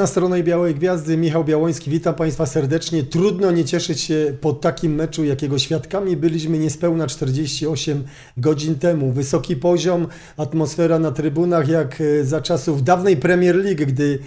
Na stronie Białej Gwiazdy Michał Białoński, witam Państwa serdecznie. Trudno nie cieszyć się po takim meczu, jakiego świadkami byliśmy niespełna 48 godzin temu. Wysoki poziom, atmosfera na trybunach jak e, za czasów dawnej Premier League, gdy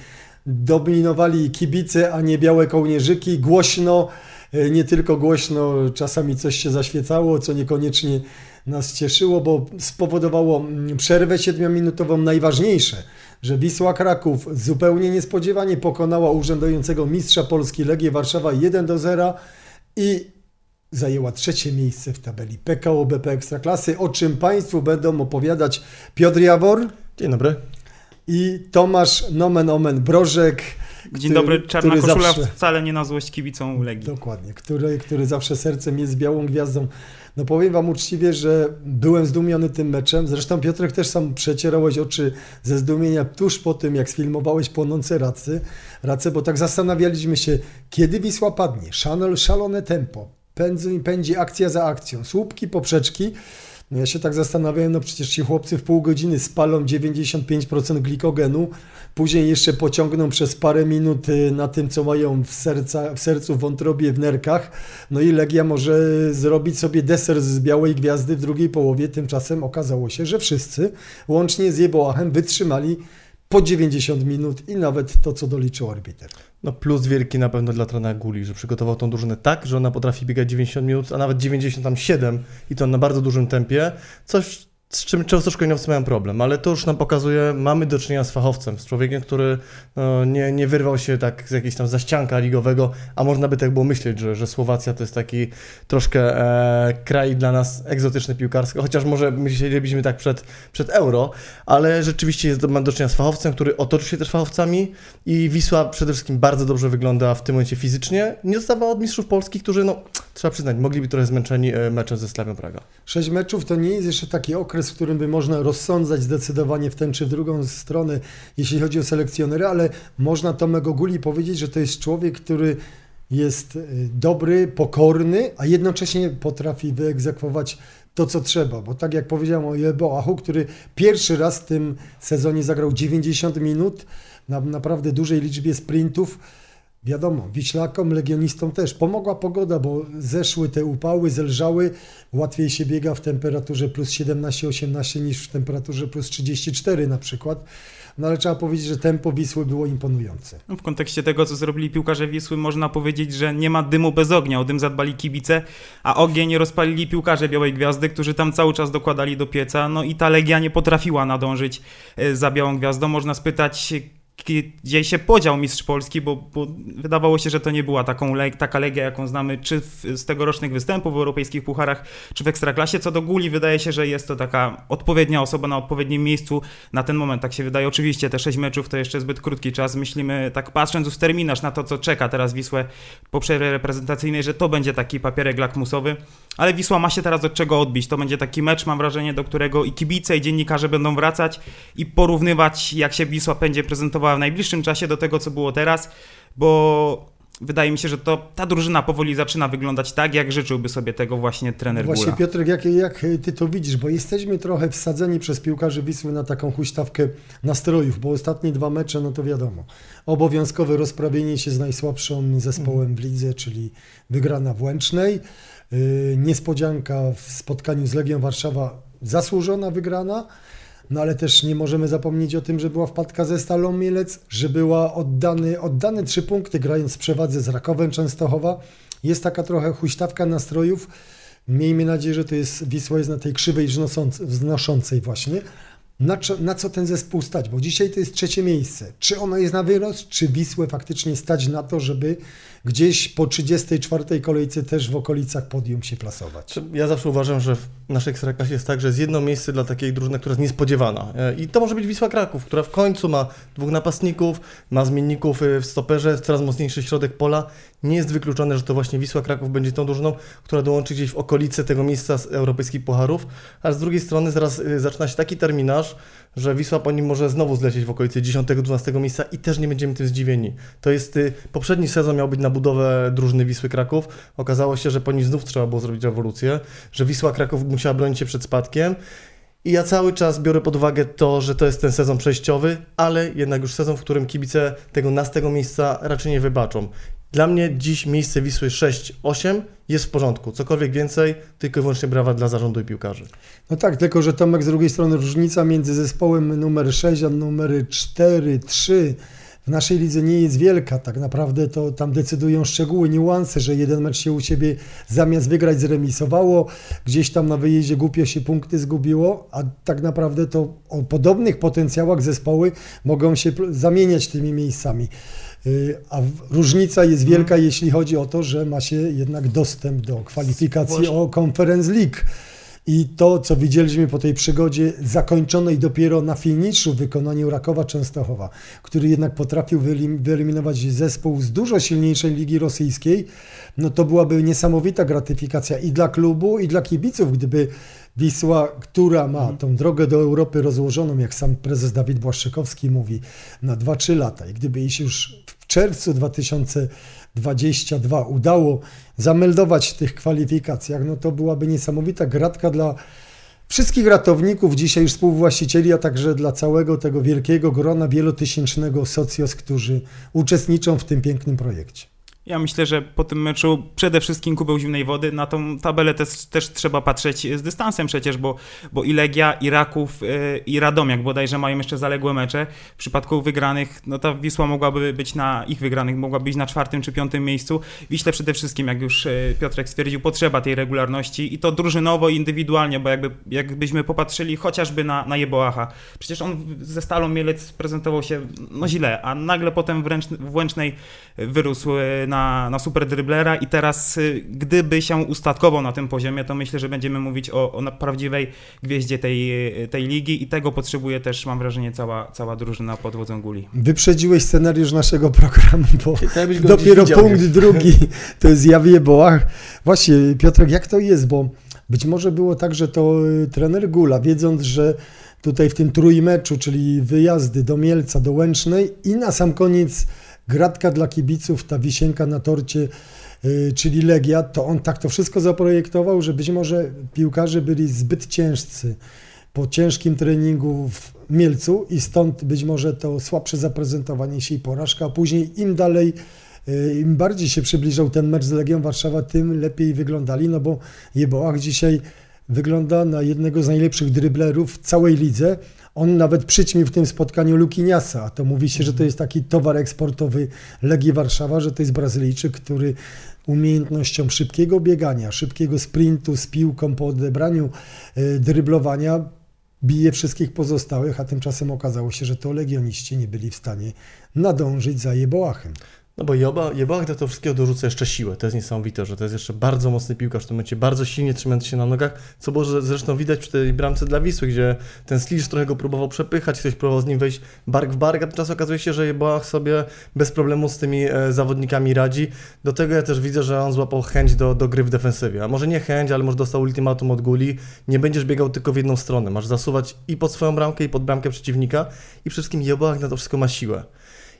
dominowali kibice, a nie białe kołnierzyki. Głośno, e, nie tylko głośno, czasami coś się zaświecało, co niekoniecznie nas cieszyło, bo spowodowało mm, przerwę siedmiominutową. Najważniejsze, że Wisła Kraków zupełnie niespodziewanie pokonała urzędującego mistrza Polski Legię Warszawa 1 do 0 i zajęła trzecie miejsce w tabeli PKO BP Ekstraklasy, o czym Państwu będą opowiadać Piotr Jawor. Dzień dobry. I Tomasz Nomen Omen Brożek. Dzień dobry, czarna koszula zawsze, wcale nie na złość kibicą Legii. Dokładnie, który, który zawsze sercem jest białą gwiazdą. No powiem Wam uczciwie, że byłem zdumiony tym meczem. Zresztą Piotrek też sam przecierałeś oczy ze zdumienia tuż po tym, jak sfilmowałeś płonące racy, race, bo tak zastanawialiśmy się, kiedy Wisła padnie. szalone tempo, pędzi, pędzi akcja za akcją, słupki, poprzeczki. No ja się tak zastanawiałem, no przecież ci chłopcy w pół godziny spalą 95% glikogenu, później jeszcze pociągną przez parę minut y, na tym, co mają w, serca, w sercu, w wątrobie, w nerkach. No i Legia może zrobić sobie deser z Białej Gwiazdy w drugiej połowie. Tymczasem okazało się, że wszyscy, łącznie z Jeboachem, wytrzymali po 90 minut i nawet to, co doliczył arbiter. No plus wielki na pewno dla trenera Guli, że przygotował tą drużynę tak, że ona potrafi biegać 90 minut, a nawet 97 i to na bardzo dużym tempie. Coś, z czym często szkoleniowcy mają problem, ale to już nam pokazuje, mamy do czynienia z fachowcem, z człowiekiem, który no, nie, nie wyrwał się tak z jakiejś tam zaścianka ligowego, a można by tak było myśleć, że, że Słowacja to jest taki troszkę e, kraj dla nas egzotyczny piłkarski, chociaż może myślelibyśmy tak przed, przed euro, ale rzeczywiście jest, ma do czynienia z fachowcem, który otoczył się też fachowcami i Wisła przede wszystkim bardzo dobrze wygląda w tym momencie fizycznie. Nie dostawała od mistrzów Polski, którzy, no trzeba przyznać, mogliby trochę zmęczeni e, meczem ze Slawią Praga. Sześć meczów to nie jest jeszcze taki okres, okres, w którym by można rozsądzać zdecydowanie w tę czy w drugą stronę, jeśli chodzi o selekcjonery, ale można Tomego Guli powiedzieć, że to jest człowiek, który jest y, dobry, pokorny, a jednocześnie potrafi wyegzekwować to, co trzeba, bo tak jak powiedziałem o Jeboachu, który pierwszy raz w tym sezonie zagrał 90 minut na naprawdę dużej liczbie sprintów, Wiadomo, Wiślakom, Legionistom też pomogła pogoda, bo zeszły te upały, zelżały, łatwiej się biega w temperaturze plus 17-18 niż w temperaturze plus 34 na przykład. No ale trzeba powiedzieć, że tempo Wisły było imponujące. No, w kontekście tego, co zrobili piłkarze Wisły, można powiedzieć, że nie ma dymu bez ognia. O dym zadbali kibice, a ogień rozpalili piłkarze Białej Gwiazdy, którzy tam cały czas dokładali do pieca. No i ta Legia nie potrafiła nadążyć e, za Białą Gwiazdą. Można spytać, gdzie się podział mistrz Polski, bo, bo, wydawało się, że to nie była taką, taka legia, jaką znamy, czy w, z tegorocznych występów w europejskich pucharach, czy w Ekstraklasie. Co do Guli, wydaje się, że jest to taka odpowiednia osoba na odpowiednim miejscu na ten moment, tak się wydaje. Oczywiście te sześć meczów to jeszcze zbyt krótki czas. Myślimy, tak patrząc w terminarz na to, co czeka teraz Wisłę po przerwie reprezentacyjnej, że to będzie taki papierek lakmusowy, ale Wisła ma się teraz od czego odbić. To będzie taki mecz, mam wrażenie, do którego i kibice, i dziennikarze będą wracać i porównywać, jak się Wisła będzie prezentowała w najbliższym czasie do tego, co było teraz, bo wydaje mi się, że to ta drużyna powoli zaczyna wyglądać tak, jak życzyłby sobie tego właśnie trener Właśnie. Piotrek, jak, jak ty to widzisz, bo jesteśmy trochę wsadzeni przez piłkarzy Wisły na taką huśtawkę nastrojów, bo ostatnie dwa mecze, no to wiadomo, obowiązkowe rozprawienie się z najsłabszym zespołem w lidze, czyli wygrana w Łęcznej, yy, niespodzianka w spotkaniu z Legią Warszawa, zasłużona wygrana, no ale też nie możemy zapomnieć o tym, że była wpadka ze Stalą Mielec, że była oddany, oddane trzy punkty grając w przewadze z Rakowem Częstochowa. Jest taka trochę huśtawka nastrojów. Miejmy nadzieję, że to jest Wisła jest na tej krzywej wznoszącej właśnie. Na, na, co ten zespół stać? Bo dzisiaj to jest trzecie miejsce. Czy ono jest na wyrost, czy Wisłę faktycznie stać na to, żeby gdzieś po 34 kolejce też w okolicach podium się plasować. Ja zawsze uważam, że w naszej ekstraklasie jest tak, że jest jedno miejsce dla takiej drużyny, która jest niespodziewana. E, I to może być Wisła Kraków, która w końcu ma dwóch napastników, ma zmienników e, w stoperze, coraz mocniejszy środek pola. Nie jest wykluczone, że to właśnie Wisła Kraków będzie tą drużyną, która dołączy gdzieś w okolice tego miejsca z europejskich pucharów, a z drugiej strony zaraz e, zaczyna się taki terminarz, że Wisła po nim może znowu zlecieć w okolicy 10-12 miejsca i też nie będziemy tym zdziwieni. To jest, y, poprzedni sezon miał być na budowę drużyny Wisły Kraków. Okazało się, że po nim znów trzeba było zrobić rewolucję, że Wisła Kraków musiała bronić się przed spadkiem I ja cały czas biorę pod uwagę to, że to jest ten sezon przejściowy, ale jednak już sezon, w którym kibice tego nastego miejsca raczej nie wybaczą. Dla mnie dziś miejsce Wisły 6-8 jest w porządku. Cokolwiek więcej, tylko i wyłącznie brawa dla zarządu i piłkarzy. No tak, tylko że Tomek z drugiej strony różnica między zespołem numer 6 a numery 4, 3 w naszej lidze nie jest wielka. Tak naprawdę to tam decydują szczegóły, niuanse, że jeden mecz się u siebie zamiast wygrać zremisowało, gdzieś tam na wyjeździe głupio się punkty zgubiło, a tak naprawdę to o podobnych potencjałach zespoły mogą się zamieniać tymi miejscami. Y, A różnica jest wielka, jeśli chodzi o to, że ma się jednak dostęp do kwalifikacji o Conference League. I to, co widzieliśmy po tej przygodzie, zakończonej dopiero na finiszu w wykonaniu Rakowa Częstochowa, który jednak potrafił wyelim- wyeliminować zespół z dużo silniejszej ligi rosyjskiej, no to byłaby niesamowita gratyfikacja i dla klubu, i dla kibiców, gdyby Wisła, która ma tą drogę do Europy rozłożoną, jak sam prezes Dawid Błaszczykowski mówi, na 2-3 lata i gdyby jej się już w czerwcu 2022 udało zameldować w tych kwalifikacjach, no to byłaby niesamowita gratka dla wszystkich ratowników, dzisiaj już współwłaścicieli, a także dla całego tego wielkiego grona wielotysięcznego socjos, którzy uczestniczą w tym pięknym projekcie. Ja myślę, że po tym meczu przede wszystkim kubeł zimnej wody. Na tą tabelę też, też trzeba patrzeć z dystansem przecież, bo, bo i Legia, i Raków, yy, i Radomiak bodajże mają jeszcze zaległe mecze. W przypadku wygranych, no ta Wisła mogłaby być na ich wygranych, mogłaby być na czwartym czy piątym miejscu. Wiśle przede wszystkim, jak już yy, Piotrek stwierdził, potrzeba tej regularności i to drużynowo indywidualnie, bo jakby, jakbyśmy popatrzyli chociażby na, na Jeboacha. Przecież on ze Stalą Mielec prezentował się no źle, a nagle potem w, ręcz, w Łęcznej wyrósł yy, na, na super driblera i teraz y, gdyby się ustatkował na tym poziomie, to myślę, że będziemy mówić o, o prawdziwej gwieździe tej, y, tej ligi i tego potrzebuje też, mam wrażenie, cała, cała drużyna pod wodzą Guli. Wyprzedziłeś scenariusz naszego programu, bo dopiero punkt wiesz. drugi to jest Jawie Boach. Właśnie, Piotrek, jak to jest? Bo być może było tak, że to y, trener Gula, wiedząc, że tutaj w tym trójmeczu, czyli wyjazdy do Mielca, do Łęcznej i na sam koniec gratka dla kibiców, ta wisienka na torcie, y, czyli Legia, to on tak to wszystko zaprojektował, że być może piłkarze byli zbyt ciężcy po ciężkim treningu w Mielcu i stąd być może to słabsze zaprezentowanie się i porażka, a później im dalej, y, im bardziej się przybliżał ten mecz z Legią Warszawa, tym lepiej wyglądali, no bo Jeboach dzisiaj wygląda na jednego z najlepszych dryblerów w całej lidze. On nawet przyćmił w tym spotkaniu Lukiniasa, a to mówi się, że to jest taki towar eksportowy Legii Warszawa, że to jest Brazylijczyk, który umiejętnością szybkiego biegania, szybkiego sprintu z piłką po odebraniu y, dryblowania bije wszystkich pozostałych, a tymczasem okazało się, że to legioniści nie byli w stanie nadążyć za Jeboachem. No bo Joba, Jebach do tego wszystkiego dorzuca jeszcze siłę. To jest niesamowite, że to jest jeszcze bardzo mocny piłkarz w tym momencie, bardzo silnie trzymający się na nogach, co było zresztą widać przy tej bramce dla Wisły, gdzie ten Slisz trochę go próbował przepychać, ktoś próbował z nim wejść bark w bark, a tymczasem okazuje się, że Jebach sobie bez problemu z tymi e, zawodnikami radzi. Do tego ja też widzę, że on złapał chęć do, do gry w defensywie. A może nie chęć, ale może dostał ultimatum od Guli. Nie będziesz biegał tylko w jedną stronę, masz zasuwać i pod swoją bramkę, i pod bramkę przeciwnika i przede wszystkim Jebach na to wszystko ma siłę.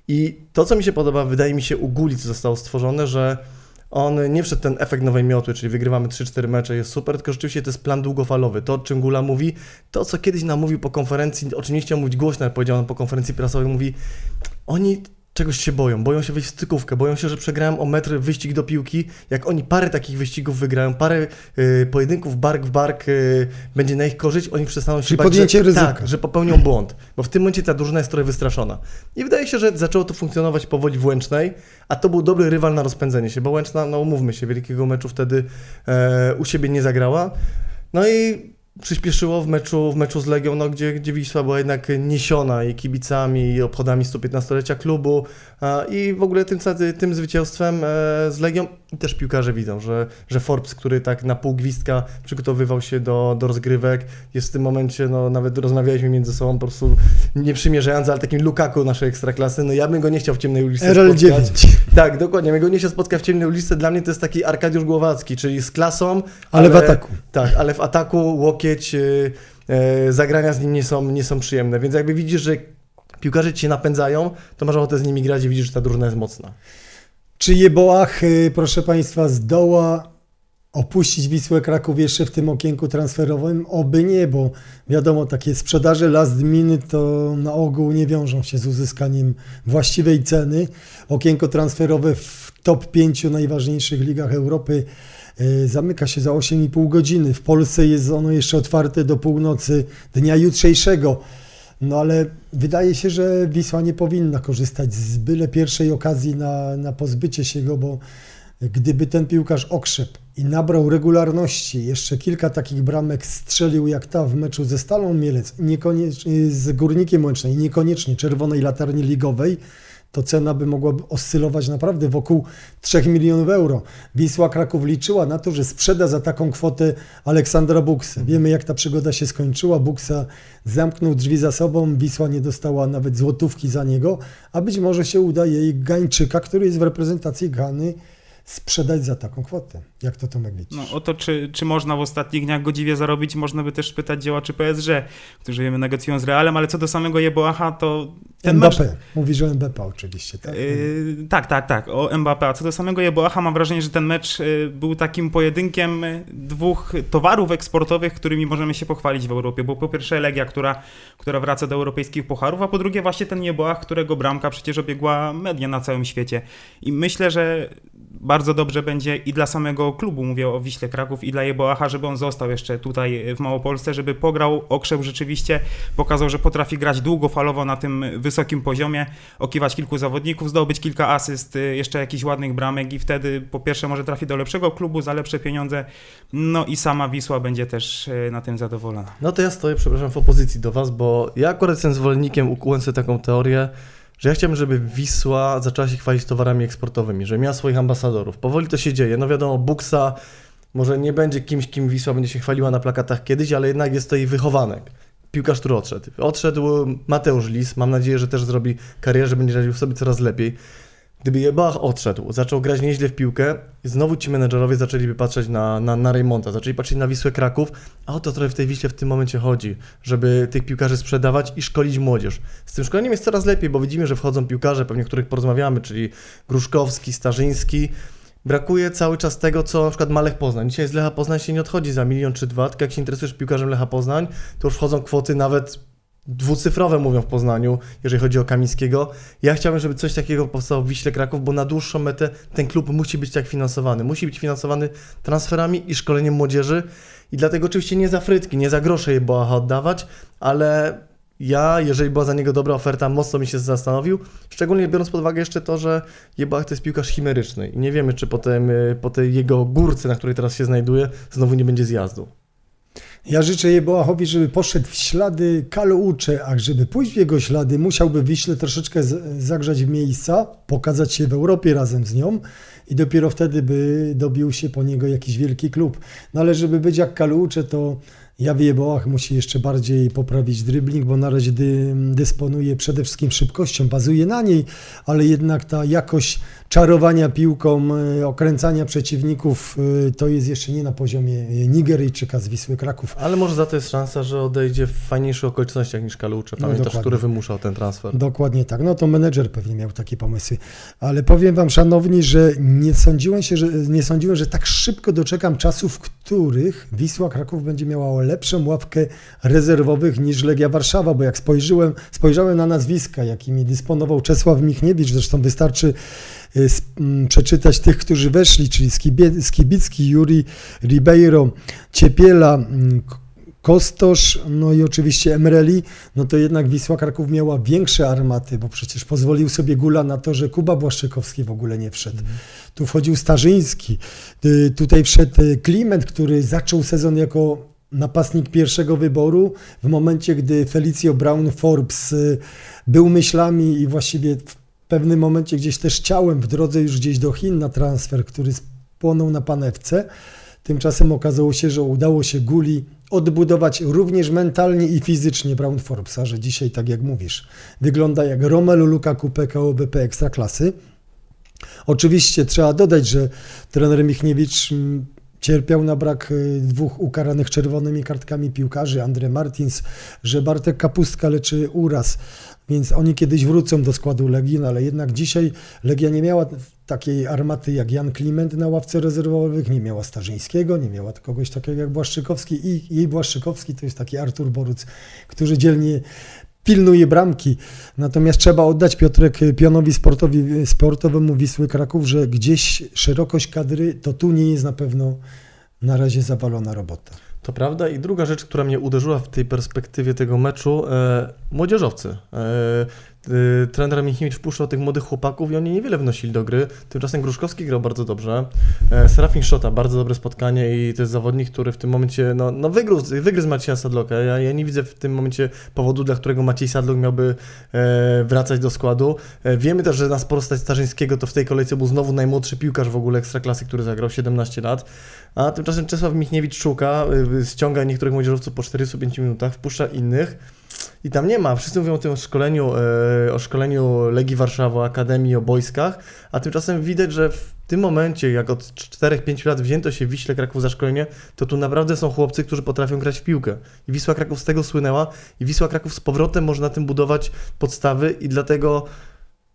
I to, co mi się podoba, wydaje mi się u Guli, co zostało stworzone, że on nie wszedł ten efekt nowej miotły, czyli wygrywamy 3-4 mecze, jest super, tylko rzeczywiście to jest plan długofalowy. To, o czym Gula mówi, to, co kiedyś nam mówił po konferencji, o czym nie chciał mówić głośno, ale powiedział nam po konferencji prasowej, mówi, oni czegoś się boją, boją się wejść w stykówkę, boją się, że przegrają o metr wyścig do piłki, jak oni parę takich wyścigów wygrają, parę y, pojedynków bark w bark y, będzie na ich korzyść, oni przestaną się Czyli bać, podjęcie że, ryzyka. Tak, że popełnią błąd, bo w tym momencie ta drużyna jest trochę wystraszona. I wydaje się, że zaczęło to funkcjonować powoli w Łęcznej, a to był dobry rywal na rozpędzenie się, bo Łęczna, no umówmy się, wielkiego meczu wtedy e, u siebie nie zagrała. No i przyspieszyło w meczu, w meczu z Legią, no, gdzie, gdzie Wisła była jednak niesiona i kibicami, i obchodami 115-lecia klubu i w ogóle tym, tym zwycięstwem e, z Legią i też piłkarze widzą, że, że Forbes, który tak na pół gwizdka przygotowywał się do, do rozgrywek, jest w tym momencie, no nawet rozmawialiśmy między sobą po prostu nie przymierzając, ale takim Lukaku naszej ekstraklasy, no ja bym go nie chciał w ciemnej ulicy spotkać. RL9. Tak, dokładnie. Ja go nie się spotka w ciemnej ulicy. Dla mnie to jest taki Arkadiusz Głowacki, czyli z klasą. Ale w ataku. Tak, ale w ataku łokieć, yy, yy, zagrania z nim nie są, nie są przyjemne. Więc jakby widzisz, że piłkarze ci się napędzają, to masz ochotę z nimi grać i widzisz, że ta drużyna jest mocna. Czy Jeboach, y, proszę Państwa, zdoła opuścić Wisłę Kraków jeszcze w tym okienku transferowym? Oby nie, bo wiadomo, takie sprzedaże last minute to na ogół nie wiążą się z uzyskaniem właściwej ceny. Okienko transferowe w top 5 najważniejszych ligach Europy e, zamyka się za 8,5 godziny. W Polsce jest ono jeszcze otwarte do północy dnia jutrzejszego. No ale wydaje się, że Wisła nie powinna korzystać z byle pierwszej okazji na, na pozbycie się go, bo gdyby ten piłkarz okrzep i nabrał regularności, jeszcze kilka takich bramek strzelił jak ta w meczu ze Stalą Mielec, niekoniecznie z Górnikiem Łęcznej, niekoniecznie czerwonej latarni ligowej, to cena by mogła oscylować naprawdę wokół 3 milionów euro. Wisła Kraków liczyła na to, że sprzeda za taką kwotę Aleksandra Buksa. Wiemy, jak ta przygoda się skończyła. Buksa zamknął drzwi za sobą, Wisła nie dostała nawet złotówki za niego, a być może się uda jej Gańczyka, który jest w reprezentacji Gany, sprzedać za taką kwotę. Jak to Tomek widzisz? No o to, czy, czy można w ostatnich dniach godziwie zarobić, można by też pytać działaczy PSG, którzy wiemy negocjują z Realem, ale co do samego Jeboacha, to ten Mbappé. mecz... Mówisz o Mbappé oczywiście, tak? Yy, tak, tak, tak, o Mbappé. A co do samego Jeboacha, mam wrażenie, że ten mecz yy, był takim pojedynkiem dwóch towarów eksportowych, którymi możemy się pochwalić w Europie. Bo po pierwsze Legia, która, która wraca do europejskich pucharów, a po drugie właśnie ten Jeboach, którego bramka przecież obiegła media na całym świecie. I myślę, że bardzo dobrze będzie i dla samego klubu, mówię o Wiśle Kraków, i dla Jeboacha, żeby on został jeszcze tutaj w Małopolsce, żeby pograł okrzep rzeczywiście, pokazał, że potrafi grać długofalowo na tym wysokim poziomie, okiwać kilku zawodników, zdobyć kilka asyst, y, jeszcze jakichś ładnych bramek i wtedy po pierwsze może trafi do lepszego klubu za lepsze pieniądze, no i sama Wisła będzie też y, na tym zadowolona. No to ja stoję, przepraszam, w opozycji do Was, bo ja akurat jestem zwolennikiem, ukułem sobie taką teorię, że ja chciałbym, żeby Wisła zaczęła się chwalić towarami eksportowymi, że miała swoich ambasadorów. Powoli to się dzieje. No wiadomo, Buksa może nie będzie kimś, kim Wisła będzie się chwaliła na plakatach kiedyś, ale jednak jest to jej wychowanek. Piłkarz, który odszedł. Odszedł Mateusz Lis, mam nadzieję, że też zrobi karierę, że będzie radził sobie coraz lepiej. Gdyby Jebach odszedł, zaczął grać nieźle w piłkę, znowu ci menedżerowie zaczęliby patrzeć na, na, na Raymonta, zaczęli patrzeć na Wisłę Kraków, a o to trochę w tej Wiśle w tym momencie chodzi, żeby tych piłkarzy sprzedawać i szkolić młodzież. Z tym szkoleniem jest coraz lepiej, bo widzimy, że wchodzą piłkarze, pewnie których porozmawiamy, czyli Gruszkowski, Starzyński. Brakuje cały czas tego, co na przykład ma Lech Poznań. Dzisiaj z Lecha Poznań się nie odchodzi za milion czy dwa, tylko jak się interesujesz piłkarzem Lecha Poznań, to już wchodzą kwoty nawet dwucyfrowe mówią w Poznaniu, jeżeli chodzi o Kamińskiego. Ja chciałbym, żeby coś takiego powstało w Wiśle Kraków, bo na dłuższą metę ten klub musi być tak finansowany. Musi być finansowany transferami i szkoleniem młodzieży i dlatego oczywiście nie za frytki, nie za grosze je Boacha oddawać, ale ja, jeżeli była za niego dobra oferta, mocno mi się zastanowił, szczególnie biorąc pod uwagę jeszcze to, że Jebach to jest piłkarz chimeryczny i nie wiemy, czy po, tym, po tej jego górce, na której teraz się znajduje, znowu nie będzie zjazdu. Ja życzę Jeboachowi, żeby poszedł w ślady Kaloucze, a żeby pójść w jego ślady, musiałby Wiśle troszeczkę zagrzać w miejsca, pokazać się w Europie razem z nią i dopiero wtedy by dobił się po niego jakiś wielki klub. No ale żeby być jak Kaloucze, to ja Jeboach musi jeszcze bardziej poprawić dribbling, bo na razie dy, dysponuje przede wszystkim szybkością, bazuje na niej, ale jednak ta jakość czarowania piłką, e, okręcania przeciwników, e, to jest jeszcze nie na poziomie Nigeryjczyka z Wisły Kraków. Ale może za to jest szansa, że odejdzie w fajniejszych okolicznościach niż Kalucze, pamiętasz, no który wymuszał ten transfer. Dokładnie tak, no to menedżer pewnie miał takie pomysły. Ale powiem Wam, szanowni, że nie sądziłem, się, że, nie sądziłem, że tak szybko doczekam czasów, w których Wisła Kraków będzie miała lepszą ławkę rezerwowych niż Legia Warszawa, bo jak spojrzyłem, spojrzałem na nazwiska, jakimi dysponował Czesław Michniewicz, zresztą wystarczy przeczytać tych, którzy weszli, czyli Skibicki, Juri Ribeiro, Ciepiela, mm, Kostosz, no i oczywiście Emreli, no to jednak Wisła Kraków miała większe armaty, bo przecież pozwolił sobie Gula na to, że Kuba Błaszczykowski w ogóle nie wszedł. Mm. Tu wchodził Starzyński, y, tutaj wszedł y, Kliment, który zaczął sezon jako napastnik pierwszego wyboru, w momencie, gdy Felicio Brown Forbes był myślami i właściwie pewnym momencie gdzieś też ciałem w drodze już gdzieś do Chin na transfer, który spłonął na panewce. Tymczasem okazało się, że udało się Guli odbudować również mentalnie i fizycznie Brown Forbesa, że dzisiaj, tak jak mówisz, wygląda jak Romelu Lukaku PKO BP Ekstraklasy. Oczywiście trzeba dodać, że trener Michniewicz mm, cierpiał na brak y, dwóch ukaranych czerwonymi kartkami piłkarzy, Andre Martins, że Bartek Kapustka leczy uraz, więc oni kiedyś wrócą do składu Legii, no ale jednak dzisiaj Legia nie miała takiej armaty jak Jan Kliment na ławce rezerwowych, nie miała Starzyńskiego, nie miała kogoś takiego jak Błaszczykowski i jej Błaszczykowski to jest taki Artur Boruc, który dzielnie pilnuje bramki. Natomiast trzeba oddać Piotrek Pionowi sportowi, sportowemu Wisły Kraków, że gdzieś szerokość kadry to tu nie jest na pewno na razie zawalona robota. To prawda. I druga rzecz, która mnie uderzyła w tej perspektywie tego meczu, e, młodzieżowcy. E, trener Michniewicz wpuszczał tych młodych chłopaków i oni niewiele wnosili do gry. Tymczasem Gruszkowski grał bardzo dobrze. E, Serafin Szota, bardzo dobre spotkanie i to jest zawodnik, który w tym momencie no, no wygryzł, wygryzł Macieja Sadloka. Ja, ja nie widzę w tym momencie powodu, dla którego Maciej Sadlok miałby e, wracać do składu. E, wiemy też, że na sporo stać Starzyńskiego to w tej kolejce był znowu najmłodszy piłkarz w ogóle Ekstraklasy, który zagrał 17 lat. A tymczasem Czesław Michniewicz szuka, y, ściąga niektórych młodzieżowców po 45 minutach, wpuszcza innych i tam nie ma. Wszyscy mówią o tym szkoleniu, y, o szkoleniu Legii Warszawa, Akademii, o boiskach, a tymczasem widać, że w tym momencie, jak od 4-5 lat wzięto się Wiśle Kraków za szkolenie, to tu naprawdę są chłopcy, którzy potrafią grać w piłkę. I Wisła Kraków z tego słynęła i Wisła Kraków z powrotem może na tym budować podstawy i dlatego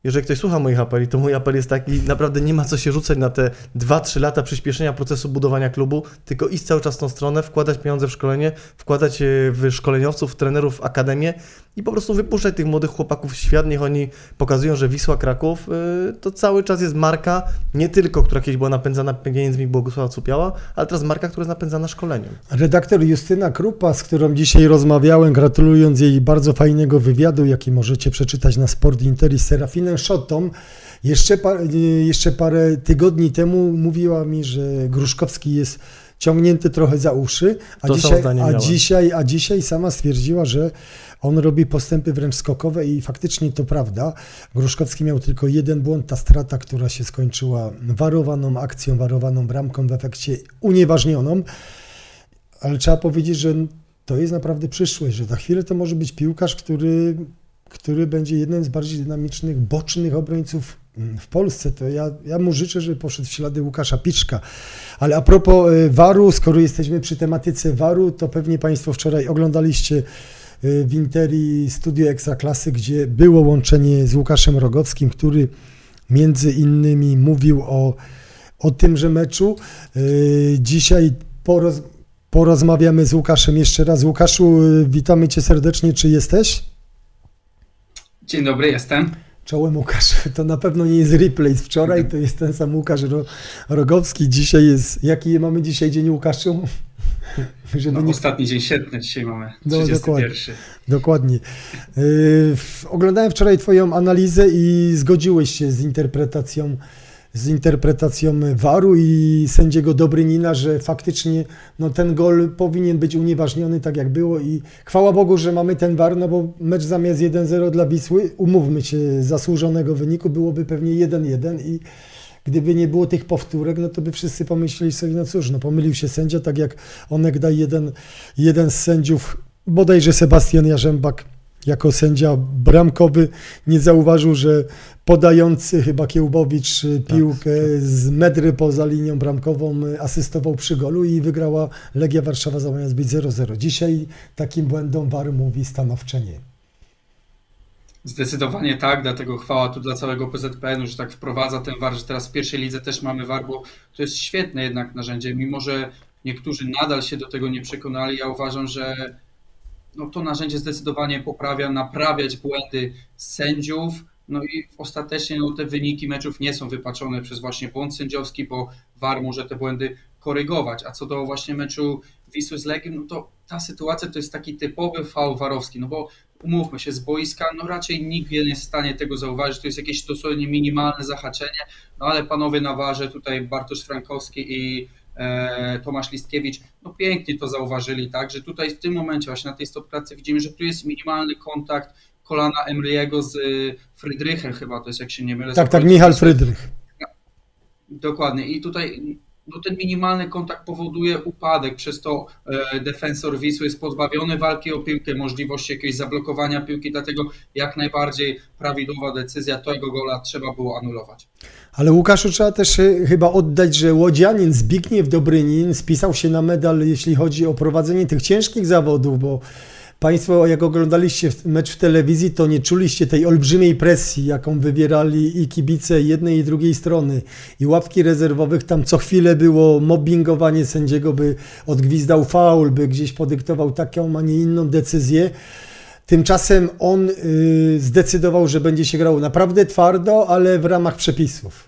jeżeli ktoś słucha moich apeli, to mój apel jest taki, naprawdę nie ma co się rzucać na te 2-3 lata przyspieszenia procesu budowania klubu, tylko iść cały czas w tą stronę, wkładać pieniądze w szkolenie, wkładać w szkoleniowców, w trenerów, w akademię i po prostu wypuszczać tych młodych chłopaków w świat, niech oni pokazują, że Wisła Kraków y, to cały czas jest marka, nie tylko, która kiedyś była napędzana pieniędzmi Bogusława Cupiała, ale teraz marka, która jest napędzana szkoleniem. Redaktor Justyna Krupa, z którą dzisiaj rozmawiałem, gratulując jej bardzo fajnego wywiadu, jaki możecie przeczytać na Sport Inter i Serafinem Szotą, jeszcze, par, jeszcze parę tygodni temu mówiła mi, że Gruszkowski jest ciągnięty trochę za uszy, a, To dzisiaj, a, dzisiaj, a dzisiaj sama stwierdziła, że on robi postępy wręcz skokowe i faktycznie to prawda. Gruszkowski miał tylko jeden błąd, ta strata, która się skończyła warowaną akcją, warowaną bramką, w efekcie unieważnioną. Ale trzeba powiedzieć, że to jest naprawdę przyszłość, że za chwilę to może być piłkarz, który, który będzie jednym z bardziej dynamicznych, bocznych obrońców w Polsce. To ja, ja mu życzę, żeby poszedł w ślady Łukasza Piczka. Ale a propos y, waru, skoro jesteśmy przy tematyce waru, to pewnie Państwo wczoraj oglądaliście y, w Interi Studio Ekstraklasy, gdzie było łączenie z Łukaszem Rogowskim, który między innymi mówił o, o tymże meczu. Y, Dzisiaj poroz, porozmawiamy z Łukaszem jeszcze raz. Łukaszu, y, witamy Cię serdecznie. Czy jesteś? Dzień dobry, jestem. Czołem Łukasz, to na pewno nie jest replay z wczoraj, to jest ten sam Łukasz Ro- Rogowski. Dzisiaj jest, jaki mamy dzisiaj dzień Łukaszu? Żeby No, nie... Ostatni dzień sierpnia dzisiaj mamy, No, 31. dokładnie. Dokładnie. Yy, w- Oglądałem wczoraj Twoją analizę i zgodziłeś się z interpretacją, z interpretacją Waru i sędziego Dobrynina, że faktycznie no, ten gol powinien być unieważniony tak jak było i chwała Bogu, że mamy ten War, no bo mecz zamiast 1-0 dla Wisły, umówmy się, zasłużonego wyniku byłoby pewnie 1-1 i gdyby nie było tych powtórek, no to by wszyscy pomyśleli sobie, no cóż, no pomylił się sędzia, tak jak onegdaj jeden, jeden z sędziów, bodajże Sebastian Jarzębak, jako sędzia bramkowy, nie zauważył, że podający chyba Kiełbowicz piłkę z metry poza linią bramkową asystował przy golu i wygrała Legia Warszawa zamiast być 0-0. Dzisiaj takim błędom VAR mówi stanowcze nie. Zdecydowanie tak, dlatego chwała tu dla całego PZPN-u, że tak wprowadza ten VAR, że teraz w pierwszej lidze też mamy VAR, bo to jest świetne jednak narzędzie, mimo że niektórzy nadal się do tego nie przekonali, ja uważam, że no, to narzędzie zdecydowanie poprawia, naprawiać błędy sędziów, no i ostatecznie no, te wyniki meczów nie są wypaczone przez właśnie błąd sędziowski, bo VAR może te błędy korygować, a co do właśnie meczu Wisły z Legiem, no to ta sytuacja to jest taki typowy faul warowski, no bo umówmy się, z boiska, no raczej nikt nie jest w stanie tego zauważyć, to jest jakieś dosłownie minimalne zahaczenie, no ale panowie na warze, tutaj Bartosz Frankowski i e, Tomasz Listkiewicz, no pięknie to zauważyli, tak, że tutaj w tym momencie właśnie na tej stopklatce widzimy, że tu jest minimalny kontakt kolana Emriego z y, Frydrychem chyba, to jest jak się nie mylę. Tak, tak, Michal Frydrych. Dokładnie i tutaj no ten minimalny kontakt powoduje upadek, przez to e, defensor Wisły jest pozbawiony walki o piłkę, możliwości jakiegoś zablokowania piłki, dlatego jak najbardziej prawidłowa decyzja, tego gola trzeba było anulować. Ale Łukaszu trzeba też e, chyba oddać, że łodzianin Zbigniew Dobrynin spisał się na medal, jeśli chodzi o prowadzenie tych ciężkich zawodów, bo Państwo, jak oglądaliście mecz w telewizji, to nie czuliście tej olbrzymiej presji, jaką wywierali i kibice jednej i drugiej strony. I ławki rezerwowych, tam co chwilę było mobbingowanie sędziego, by odgwizdał faul, by gdzieś podyktował taką, a nie inną decyzję. Tymczasem on y, zdecydował, że będzie się grał naprawdę twardo, ale w ramach przepisów.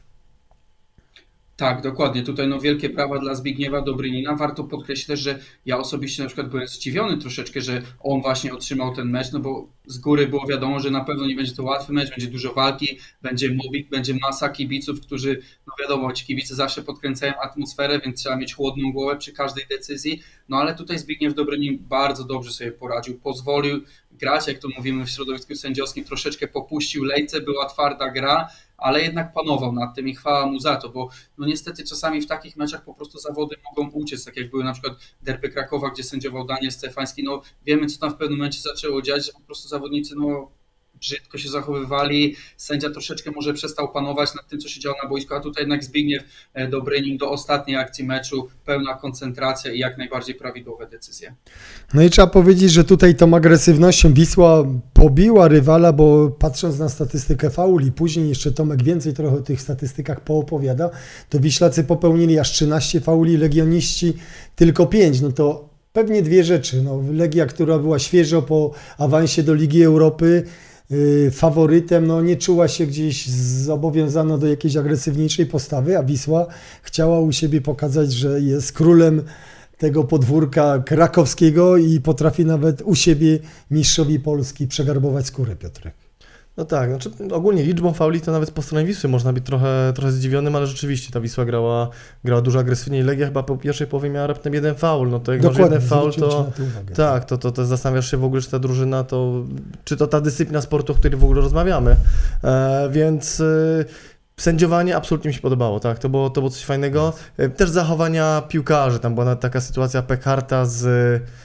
Tak, dokładnie. Tutaj no wielkie prawa dla Zbigniewa Dobrynina. Warto podkreślić też, że ja osobiście na przykład byłem zdziwiony troszeczkę, że on właśnie otrzymał ten mecz, no bo z góry było wiadomo, że na pewno nie będzie to łatwy mecz, będzie dużo walki, będzie mobbing, będzie masa kibiców, którzy, no wiadomo, ci kibice zawsze podkręcają atmosferę, więc trzeba mieć chłodną głowę przy każdej decyzji. No ale tutaj Zbigniew Dobrynin bardzo dobrze sobie poradził, pozwolił grać, jak to mówimy w środowisku sędziowskim, troszeczkę popuścił lejce, była twarda gra, ale jednak panował nad tym i chwała mu za to, bo no niestety czasami w takich meczach po prostu zawody mogą uciec, tak jak były na przykład derby Krakowa, gdzie sędziował Daniel Stefański, no wiemy co tam w pewnym momencie zaczęło dziać, że po prostu zawodnicy no brzydko się zachowywali, sędzia troszeczkę może przestał panować nad tym, co się działo na boisku, a tutaj jednak Zbigniew e, Dobrynin do ostatniej akcji meczu, pełna koncentracja i jak najbardziej prawidłowe decyzje. No i trzeba powiedzieć, że tutaj tą agresywnością Wisła pobiła rywala, bo patrząc na statystykę fauli, później jeszcze Tomek więcej trochę o tych statystykach poopowiada, to Wiślacy popełnili aż 13 fauli, Legioniści tylko 5, no to pewnie dwie rzeczy. No, Legia, która była świeżo po awansie do Ligi Europy, faworytem, no nie czuła się gdzieś zobowiązana do jakiejś agresywniejszej postawy, a Wisła chciała u siebie pokazać, że jest królem tego podwórka krakowskiego i potrafi nawet u siebie mistrzowi Polski przegarbować skórę, Piotrek. No tak, znaczy ogólnie liczbą fauli to nawet po stronie Wisły można być trochę, trochę zdzivionym, ale rzeczywiście ta Wisła grała, grała dużo agresywniej. Legia chyba po pierwszej połowie miała raptem jeden faul, no to jak Dokładnie, masz jeden faul, to tak, to, to, to zastanawiasz się w ogóle, czy ta drużyna to, czy to ta dyscyplina sportu, o której w ogóle rozmawiamy. E, więc... Sędziowanie absolutnie mi się podobało, tak, to było, to było coś fajnego. E, też zachowania piłkarzy, tam była taka sytuacja Pekarta z,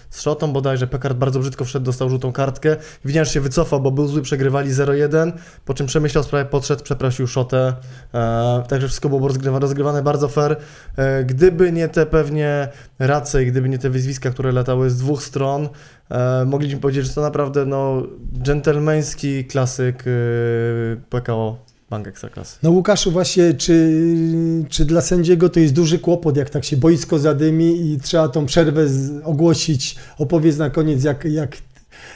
z Szotą bodajże, Pekart bardzo brzydko wszedł, dostał żółtą kartkę, Winiarz się wycofał, bo był zły, przegrywali 0-1, po czym przemyślał sprawę, podszedł, przeprosił Szotę, e, także wszystko było rozgrywane, rozgrywane bardzo fair. E, gdyby nie te pewnie racje i gdyby nie te wyzwiska, które latały z dwóch stron, e, mogliśmy powiedzieć, że to naprawdę no, dżentelmeński klasyk e, PKO Bank Ekstraklasy. No Łukaszu, właśnie czy, czy dla sędziego to jest duży kłopot, jak tak się boisko zadymi i trzeba tą przerwę ogłosić? Opowiedz na koniec, jak, jak,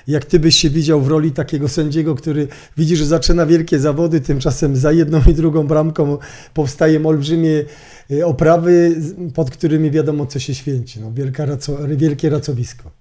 jak ty byś się widział w roli takiego sędziego, który widzi, że zaczyna wielkie zawody, tymczasem za jedną i drugą bramką powstają olbrzymie y, oprawy, pod którymi wiadomo, co się święci. No, wielka raco, wielkie racowisko.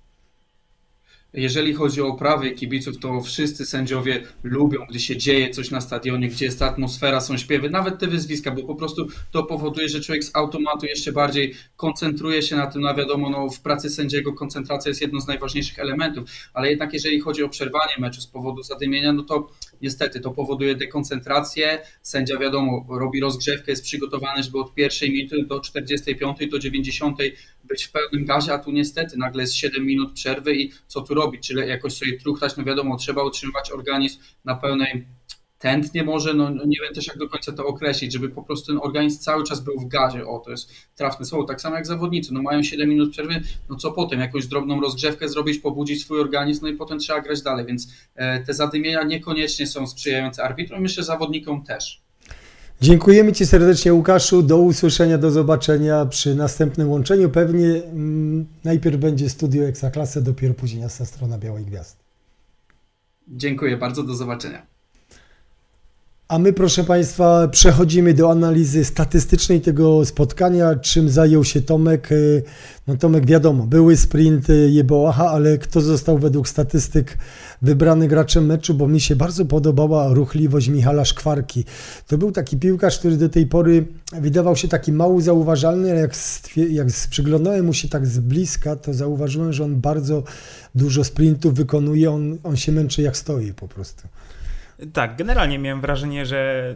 Jeżeli chodzi o prawy kibiców, to wszyscy sędziowie lubią, gdy się dzieje coś na stadionie, gdzie jest atmosfera, są śpiewy, nawet te wyzwiska, bo po prostu to powoduje, że człowiek z automatu jeszcze bardziej koncentruje się na tym. No wiadomo, no, w pracy sędziego koncentracja jest jedną z najważniejszych elementów, ale jednak jeżeli chodzi o przerwanie meczu z powodu zadymienia, no to niestety to powoduje dekoncentrację. Sędzia, wiadomo, robi rozgrzewkę, jest przygotowany, żeby od pierwszej minuty do 45 do 90 być w pełnym gazie, a tu niestety nagle jest 7 minut przerwy i co tu robić? Czy jakoś sobie truchtać? No wiadomo, trzeba utrzymywać organizm na pełnej tętnie może, no, no, nie wiem też jak do końca to określić, żeby po prostu ten organizm cały czas był w gazie, o to jest trafne słowo, tak samo jak zawodnicy, no mają 7 minut przerwy, no co potem, jakąś drobną rozgrzewkę zrobić, pobudzić swój organizm, no i potem trzeba grać dalej, więc e, te zadymienia niekoniecznie są sprzyjające arbitrom, myślę zawodnikom też. Dziękujemy Ci serdecznie, Łukaszu. Do usłyszenia, do zobaczenia przy następnym łączeniu. Pewnie mm, najpierw będzie studio Eksaklasy, dopiero później jasna strona Białej Gwiazdy. Dziękuję bardzo, do zobaczenia. A my, proszę Państwa, przechodzimy do analizy statystycznej tego spotkania, czym zajął się Tomek. No Tomek, wiadomo, były sprinty Jeboacha, ale kto został według statystyk wybrany graczem meczu, bo mi się bardzo podobała ruchliwość Michala Szkwarki. To był taki piłkarz, który do tej pory wydawał się taki mało zauważalny, ale jak, jak przyglądałem mu się tak z bliska, to zauważyłem, że on bardzo dużo sprintów wykonuje, on, on się męczy jak stoi po prostu. Tak, generalnie miałem wrażenie, że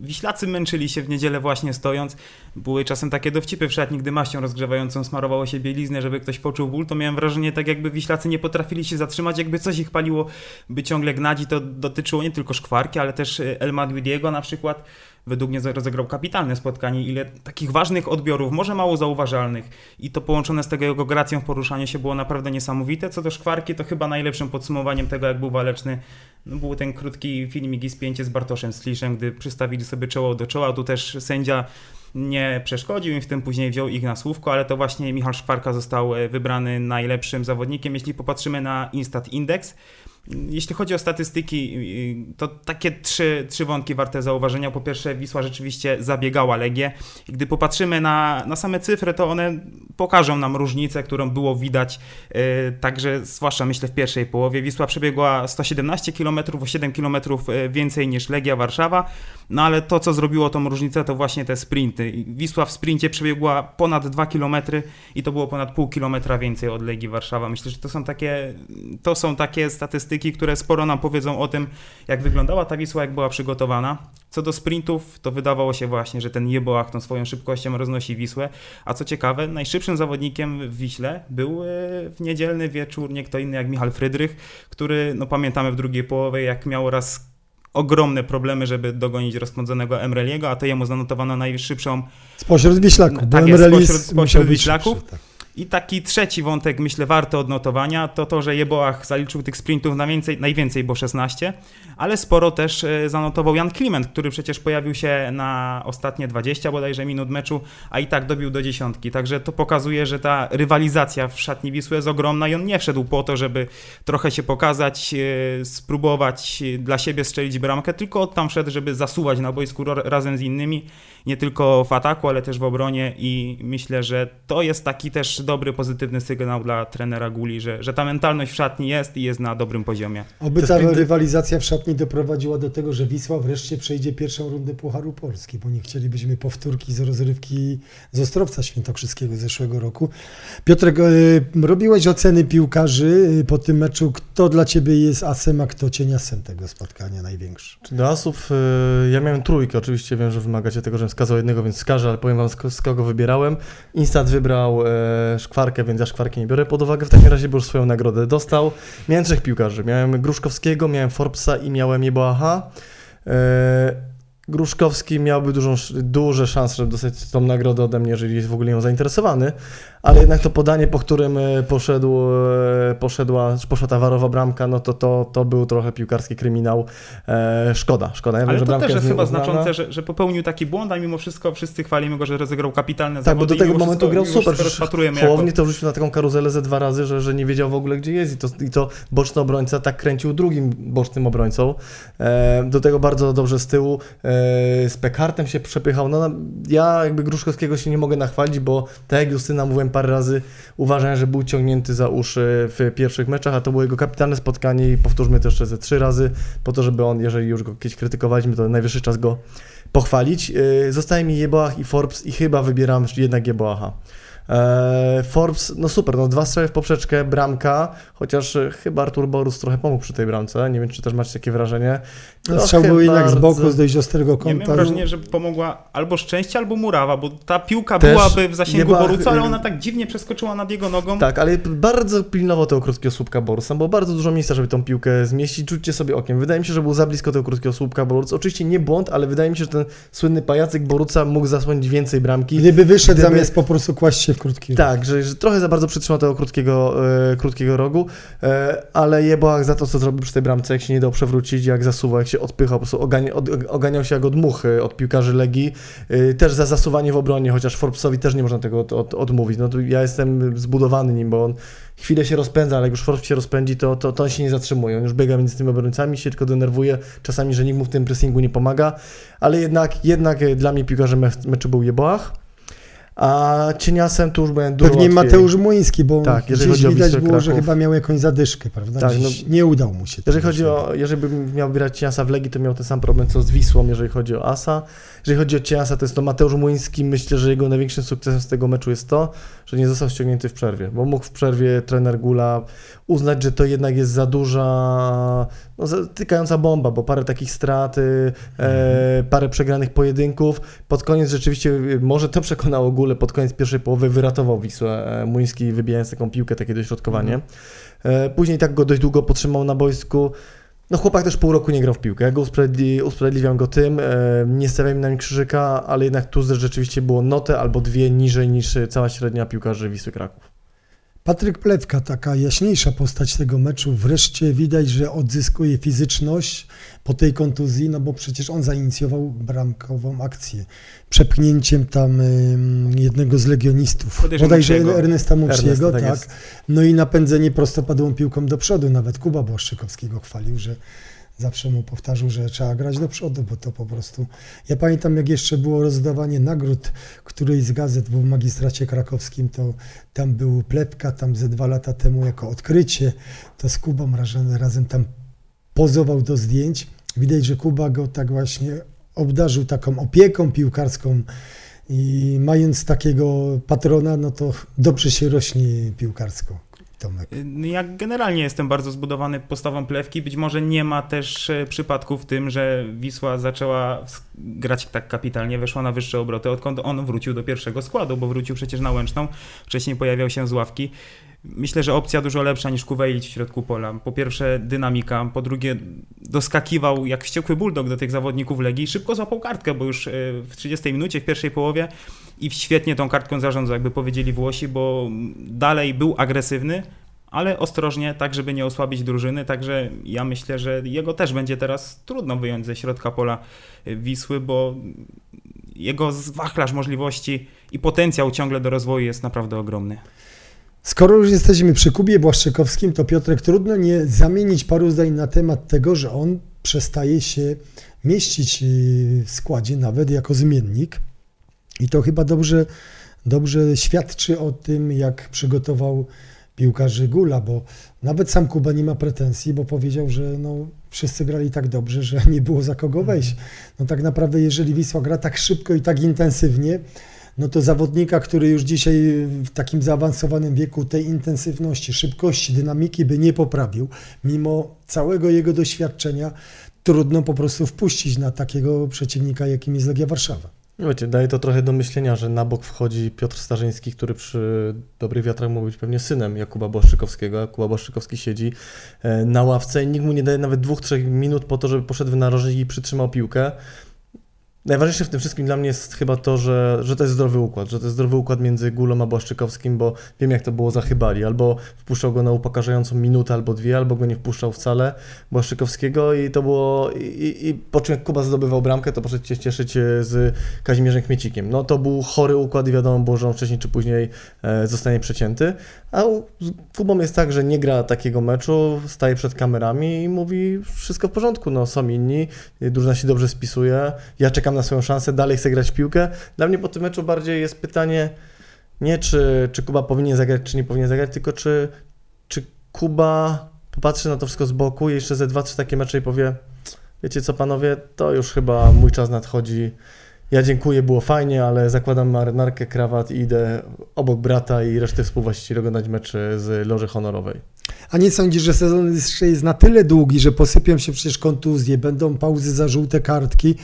Wiślacy męczyli się w niedzielę właśnie stojąc. Były czasem takie dowcipy w szatni, gdy maścią rozgrzewającą smarowało się bieliznę, żeby ktoś poczuł ból, to miałem wrażenie tak jakby Wiślacy nie potrafili się zatrzymać, jakby coś ich paliło, by ciągle gnać i to dotyczyło nie tylko Szkwarki, ale też y, El Madridiego na przykład. Według mnie rozegrał kapitalne spotkanie, ile takich ważnych odbiorów, może mało zauważalnych i to połączone z tego jego gracją w poruszaniu się było naprawdę niesamowite. Co do Szkwarki, to chyba najlepszym podsumowaniem tego, jak był waleczny, no, był ten krótki filmik i spięcie z Bartoszem Sliszem, gdy przystawili sobie czoło do czoła. Tu też sędzia nie przeszkodził im w tym, później wziął ich na słówko, ale to właśnie Michał Szkwarka został e, wybrany najlepszym zawodnikiem. Jeśli popatrzymy na Instat Index, jeśli chodzi o statystyki, to takie trzy, trzy wątki warte zauważenia. Po pierwsze, Wisła rzeczywiście zabiegała Legię. I gdy popatrzymy na, na same cyfry, to one pokażą nam różnicę, którą było widać yy, także, zwłaszcza myślę w pierwszej połowie. Wisła przebiegła 117 km, o 7 km więcej niż Legia Warszawa, no ale to, co zrobiło tą różnicę, to właśnie te sprinty. Wisła w sprincie przebiegła ponad 2 km i to było ponad pół kilometra więcej od Legii Warszawa. Myślę, że to są takie, to są takie statystyki, które sporo nam powiedzą o tym, jak wyglądała ta Wisła, jak była przygotowana. Co do sprintów, to wydawało się właśnie, że ten Jeboach tą swoją szybkością roznosi Wisłę. A co ciekawe, najszybszym zawodnikiem w Wiśle był e, w niedzielny wieczór nie kto inny jak Michal Frydrych, który, no pamiętamy w drugiej połowie, jak miał raz ogromne problemy, żeby dogonić rozpędzonego Emreliego, a to jemu zanotowano najszybszą... Spośród Wiślaków, bo tak jest, spośród, spośród Wiślaków. Szybszy, tak. I taki trzeci wątek, myślę, warto odnotowania, to to, że Jeboach zaliczył tych sprintów na więcej, najwięcej, bo 16, ale sporo też e, zanotował Jan Kliment, który przecież pojawił się na ostatnie 20 bodajże minut meczu, a i tak dobił do dziesiątki. Także to pokazuje, że ta rywalizacja w szatni Wisły jest ogromna i on nie wszedł po to, żeby trochę się pokazać, e, spróbować dla siebie strzelić bramkę, tylko tam wszedł, żeby zasuwać na boisku razem z innymi, nie tylko w ataku, ale też w obronie i myślę, że to jest taki też dobry, pozytywny sygnał dla trenera Guli, że, że ta mentalność w szatni jest i jest na dobrym poziomie. Oby ta sprinty- rywalizacja w szatni doprowadziła do tego, że Wisła wreszcie przejdzie pierwszą rundę Pucharu Polski, bo nie chcielibyśmy powtórki z rozrywki z Ostrowca Świętokrzyskiego z zeszłego roku. Piotrek, e, robiłeś oceny piłkarzy e, po tym meczu. Kto dla Ciebie jest asem, a kto cieniasem tego spotkania największy? Czy do asów, y, ja miałem trójkę, oczywiście wiem, że wymagacie tego, żebym wskazał jednego, więc wskażę, ale powiem wam z, kogo wybierałem. Instat wybrał e, szkwarkę, więc ja szkwarki nie biorę pod uwagę, w takim razie, bo już swoją nagrodę dostał. Miałem trzech piłkarzy, miałem Gruszkowskiego, miałem Forbesa i miałem Jeboaha. E, Gruszkowski miałby dużą, duże szanse, żeby dostać tą nagrodę ode mnie, jeżeli jest w ogóle nią zainteresowany, ale jednak to podanie, po którym e, poszedł, e, poszedła, poszła ta warowa bramka, no to, to, to był trochę piłkarski kryminał. E, szkoda, szkoda. Ja wiem, Ale że to też jest chyba nieuznana. znaczące, że, że popełnił taki błąd, a mimo wszystko wszyscy chwalimy go, że rozegrał kapitalne Tak, bo zawody do tego momentu grał super. Hołowni jako... to wrzucił na taką karuzelę ze dwa razy, że, że nie wiedział w ogóle gdzie jest i to, i to boczny obrońca tak kręcił drugim bocznym obrońcą. E, do tego bardzo dobrze z tyłu e, z Pekartem się przepychał. No, ja jakby Gruszkowskiego się nie mogę nachwalić, bo tak jak Justyna mówiłem parę razy, uważam, że był ciągnięty za uszy w pierwszych meczach, a to było jego kapitalne spotkanie i powtórzmy to jeszcze ze trzy razy, po to, żeby on, jeżeli już go kiedyś krytykowaliśmy, to najwyższy czas go pochwalić. Yy, Zostaje mi Jeboach i Forbes i chyba wybieram jednak Jeboacha. Eee, Forbes, no super, no dwa strzały w poprzeczkę, bramka, chociaż e, chyba Artur Borus trochę pomógł przy tej bramce, nie wiem czy też macie takie wrażenie. No, Strzał Trochę był jednak z boku, z dość ostrego Ja kąta. miałem wrażenie, że pomogła albo szczęście, albo murawa, bo ta piłka Też byłaby w zasięgu ma- Boruca, ale ona tak dziwnie przeskoczyła nad jego nogą. Tak, ale bardzo pilnował tego krótkiego słupka Borusa, bo bardzo dużo miejsca, żeby tą piłkę zmieścić. Czućcie sobie okiem. Wydaje mi się, że był za blisko tego krótkiego słupka Boruca. Oczywiście nie błąd, ale wydaje mi się, że ten słynny pajacyk Boruca mógł zasłonić więcej bramki. Gdyby wyszedł Gdyby- zamiast po prostu kłaść się w krótki róg. Tak, że, że trochę za bardzo przytrzymał tego krótkiego, e, krótkiego rogu, e, ale Jeboach za to, co zrobił przy tej bramce, jak się nie dał przewrócić, jak zasuwał, jak się odpychał, po prostu od, oganiał się jak od muchy od piłkarzy Legii, e, też za zasuwanie w obronie, chociaż Forbesowi też nie można tego od, od, odmówić. No ja jestem zbudowany nim, bo on chwilę się rozpędza, ale jak już Forbes się rozpędzi, to, to, to on się nie zatrzymuje. On już biega między tymi obrońcami, się tylko denerwuje, czasami, że nikt mu w tym pressingu nie pomaga, ale jednak, jednak dla mnie piłkarzem me- meczu był Jeboach. A cieniasem tu już byłem dużo Pewnie łatwiej. Mateusz Młyński, bo Tak, jeżeli gdzieś chodzi o widać było, że chyba miał jakąś zadyszkę, prawda? Tak, no- nie udał mu się. Jeżeli to chodzi o, jeżeli bym miał wybierać Ciasa w Legii, to miał ten sam problem co z Wisłą, jeżeli chodzi o Asa. Jeżeli chodzi o Ciasa, to jest to Mateusz Młyński. Myślę, że jego największym sukcesem z tego meczu jest to, że nie został ściągnięty w przerwie, bo mógł w przerwie trener Gula uznać, że to jednak jest za duża, no, tykająca bomba, bo parę takich strat, e, parę przegranych pojedynków. Pod koniec rzeczywiście, może to przekonało Gulę, pod koniec pierwszej połowy wyratował Wisłę e, Muński, wybijając taką piłkę, takie dośrodkowanie. E, później tak go dość długo potrzymał na boisku. No chłopak też pół roku nie grał w piłkę. Ja go usprawiedli, usprawiedliwiam go tym, e, nie stawiam na nim krzyżyka, ale jednak tu rzeczywiście było notę albo dwie niżej niż cała średnia piłkarzy Wisły Kraków. Patryk Plewka, taka jaśniejsza postać tego meczu, wreszcie widać, że odzyskuje fizyczność po tej kontuzji, no bo przecież on zainicjował bramkową akcję. Przepchnięciem tam jednego z legionistów, bodajże. Ernesta Muciego, tak tak, no i napędzenie prostopadłą piłką do przodu, nawet Kuba Błaszczykowskiego chwalił, że zawsze mu powtarzał, że trzeba grać do przodu, bo to po prostu... Ja pamiętam, jak jeszcze było rozdawanie nagród którejś z gazet w magistracie krakowskim, to tam był Plepka, tam ze dwa lata temu jako odkrycie, to z Kubą razem, tam pozował do zdjęć. Widać, że Kuba go tak właśnie obdarzył taką opieką piłkarską i mając takiego patrona, no to dobrze się rośnie piłkarsko. Tomek. Y, Ja generalnie jestem bardzo zbudowany postawą plewki. Być może nie ma też e, przypadku w tym, że Wisła zaczęła grać tak kapitalnie, weszła na wyższe obroty, odkąd on wrócił do pierwszego składu, bo wrócił przecież na Łęczną, wcześniej pojawiał się z ławki. Myślę, że opcja dużo lepsza niż Kuwejlić w środku pola. Po pierwsze dynamika, po drugie doskakiwał jak wściekły bulldog do tych zawodników Legii. Szybko złapał kartkę, bo już e, w 30 minucie, w pierwszej połowie i świetnie tą kartką zarządzał, jakby powiedzieli Włosi, bo dalej był agresywny, ale ostrożnie, tak żeby nie osłabić drużyny, także ja myślę, że jego też będzie teraz trudno wyjąć ze środka pola y, Wisły, bo jego wachlarz możliwości i potencjał ciągle do rozwoju jest naprawdę ogromny. Skoro już jesteśmy przy Kubie Błaszczykowskim, to Piotrek, trudno nie zamienić paru zdań na temat tego, że on przestaje się mieścić y, w składzie nawet jako zmiennik. I to chyba dobrze, dobrze świadczy o tym, jak przygotował piłkarzy Gula, bo nawet sam Kuba nie ma pretensji, bo powiedział, że no, wszyscy grali tak dobrze, że nie było za kogo wejść. No tak naprawdę, jeżeli Wisła gra tak szybko i tak intensywnie, no to zawodnika, który już dzisiaj w takim zaawansowanym wieku tej intensywności, szybkości, dynamiki by nie poprawił, mimo całego jego doświadczenia, trudno po prostu wpuścić na takiego przeciwnika, jakim jest Legia Warszawa. No Wiecie, daje to trochę do myślenia, że na bok wchodzi Piotr Starzyński, który przy dobrych wiatrach mógł być pewnie synem Jakuba Błaszczykowskiego. Jakub Błaszczykowski siedzi e, na ławce i nikt mu nie daje nawet dwóch, trzech minut po to, żeby poszedł w narożnik i przytrzymał piłkę. Najważniejsze w tym wszystkim dla mnie jest chyba to, że, że to jest zdrowy układ, że to jest zdrowy układ między Gulą a Błaszczykowskim, bo wiem jak to było za Chybali. Albo wpuszczał go na upokarzającą minutę albo dwie, albo go nie wpuszczał wcale Błaszczykowskiego i to było... I, i, po czym jak Kuba zdobywał bramkę, to poszedł się cieszyć e, z Kazimierzem Kmiecikiem. No to był chory układ i wiadomo było, że on wcześniej czy później e, zostanie przecięty. A u, z Kubą jest tak, że nie gra takiego meczu, staje przed kamerami i mówi wszystko w porządku, no są inni, drużyna się dobrze spisuje, ja czekam na swoją szansę, dalej chcę grać w piłkę. Dla mnie po tym meczu bardziej jest pytanie nie czy, czy Kuba powinien zagrać, czy nie powinien zagrać, tylko czy, czy Kuba popatrzy na to wszystko z boku i jeszcze ze dwa, trzy takie mecze i powie wiecie co panowie, to już chyba mój czas nadchodzi. Ja dziękuję, było fajnie, ale zakładam marynarkę, krawat i idę obok brata i reszty współwłaścicieli oglądać mecze z loży honorowej. A nie sądzisz, że sezon jeszcze jest na tyle długi, że posypią się przecież kontuzje, będą pauzy za żółte kartki,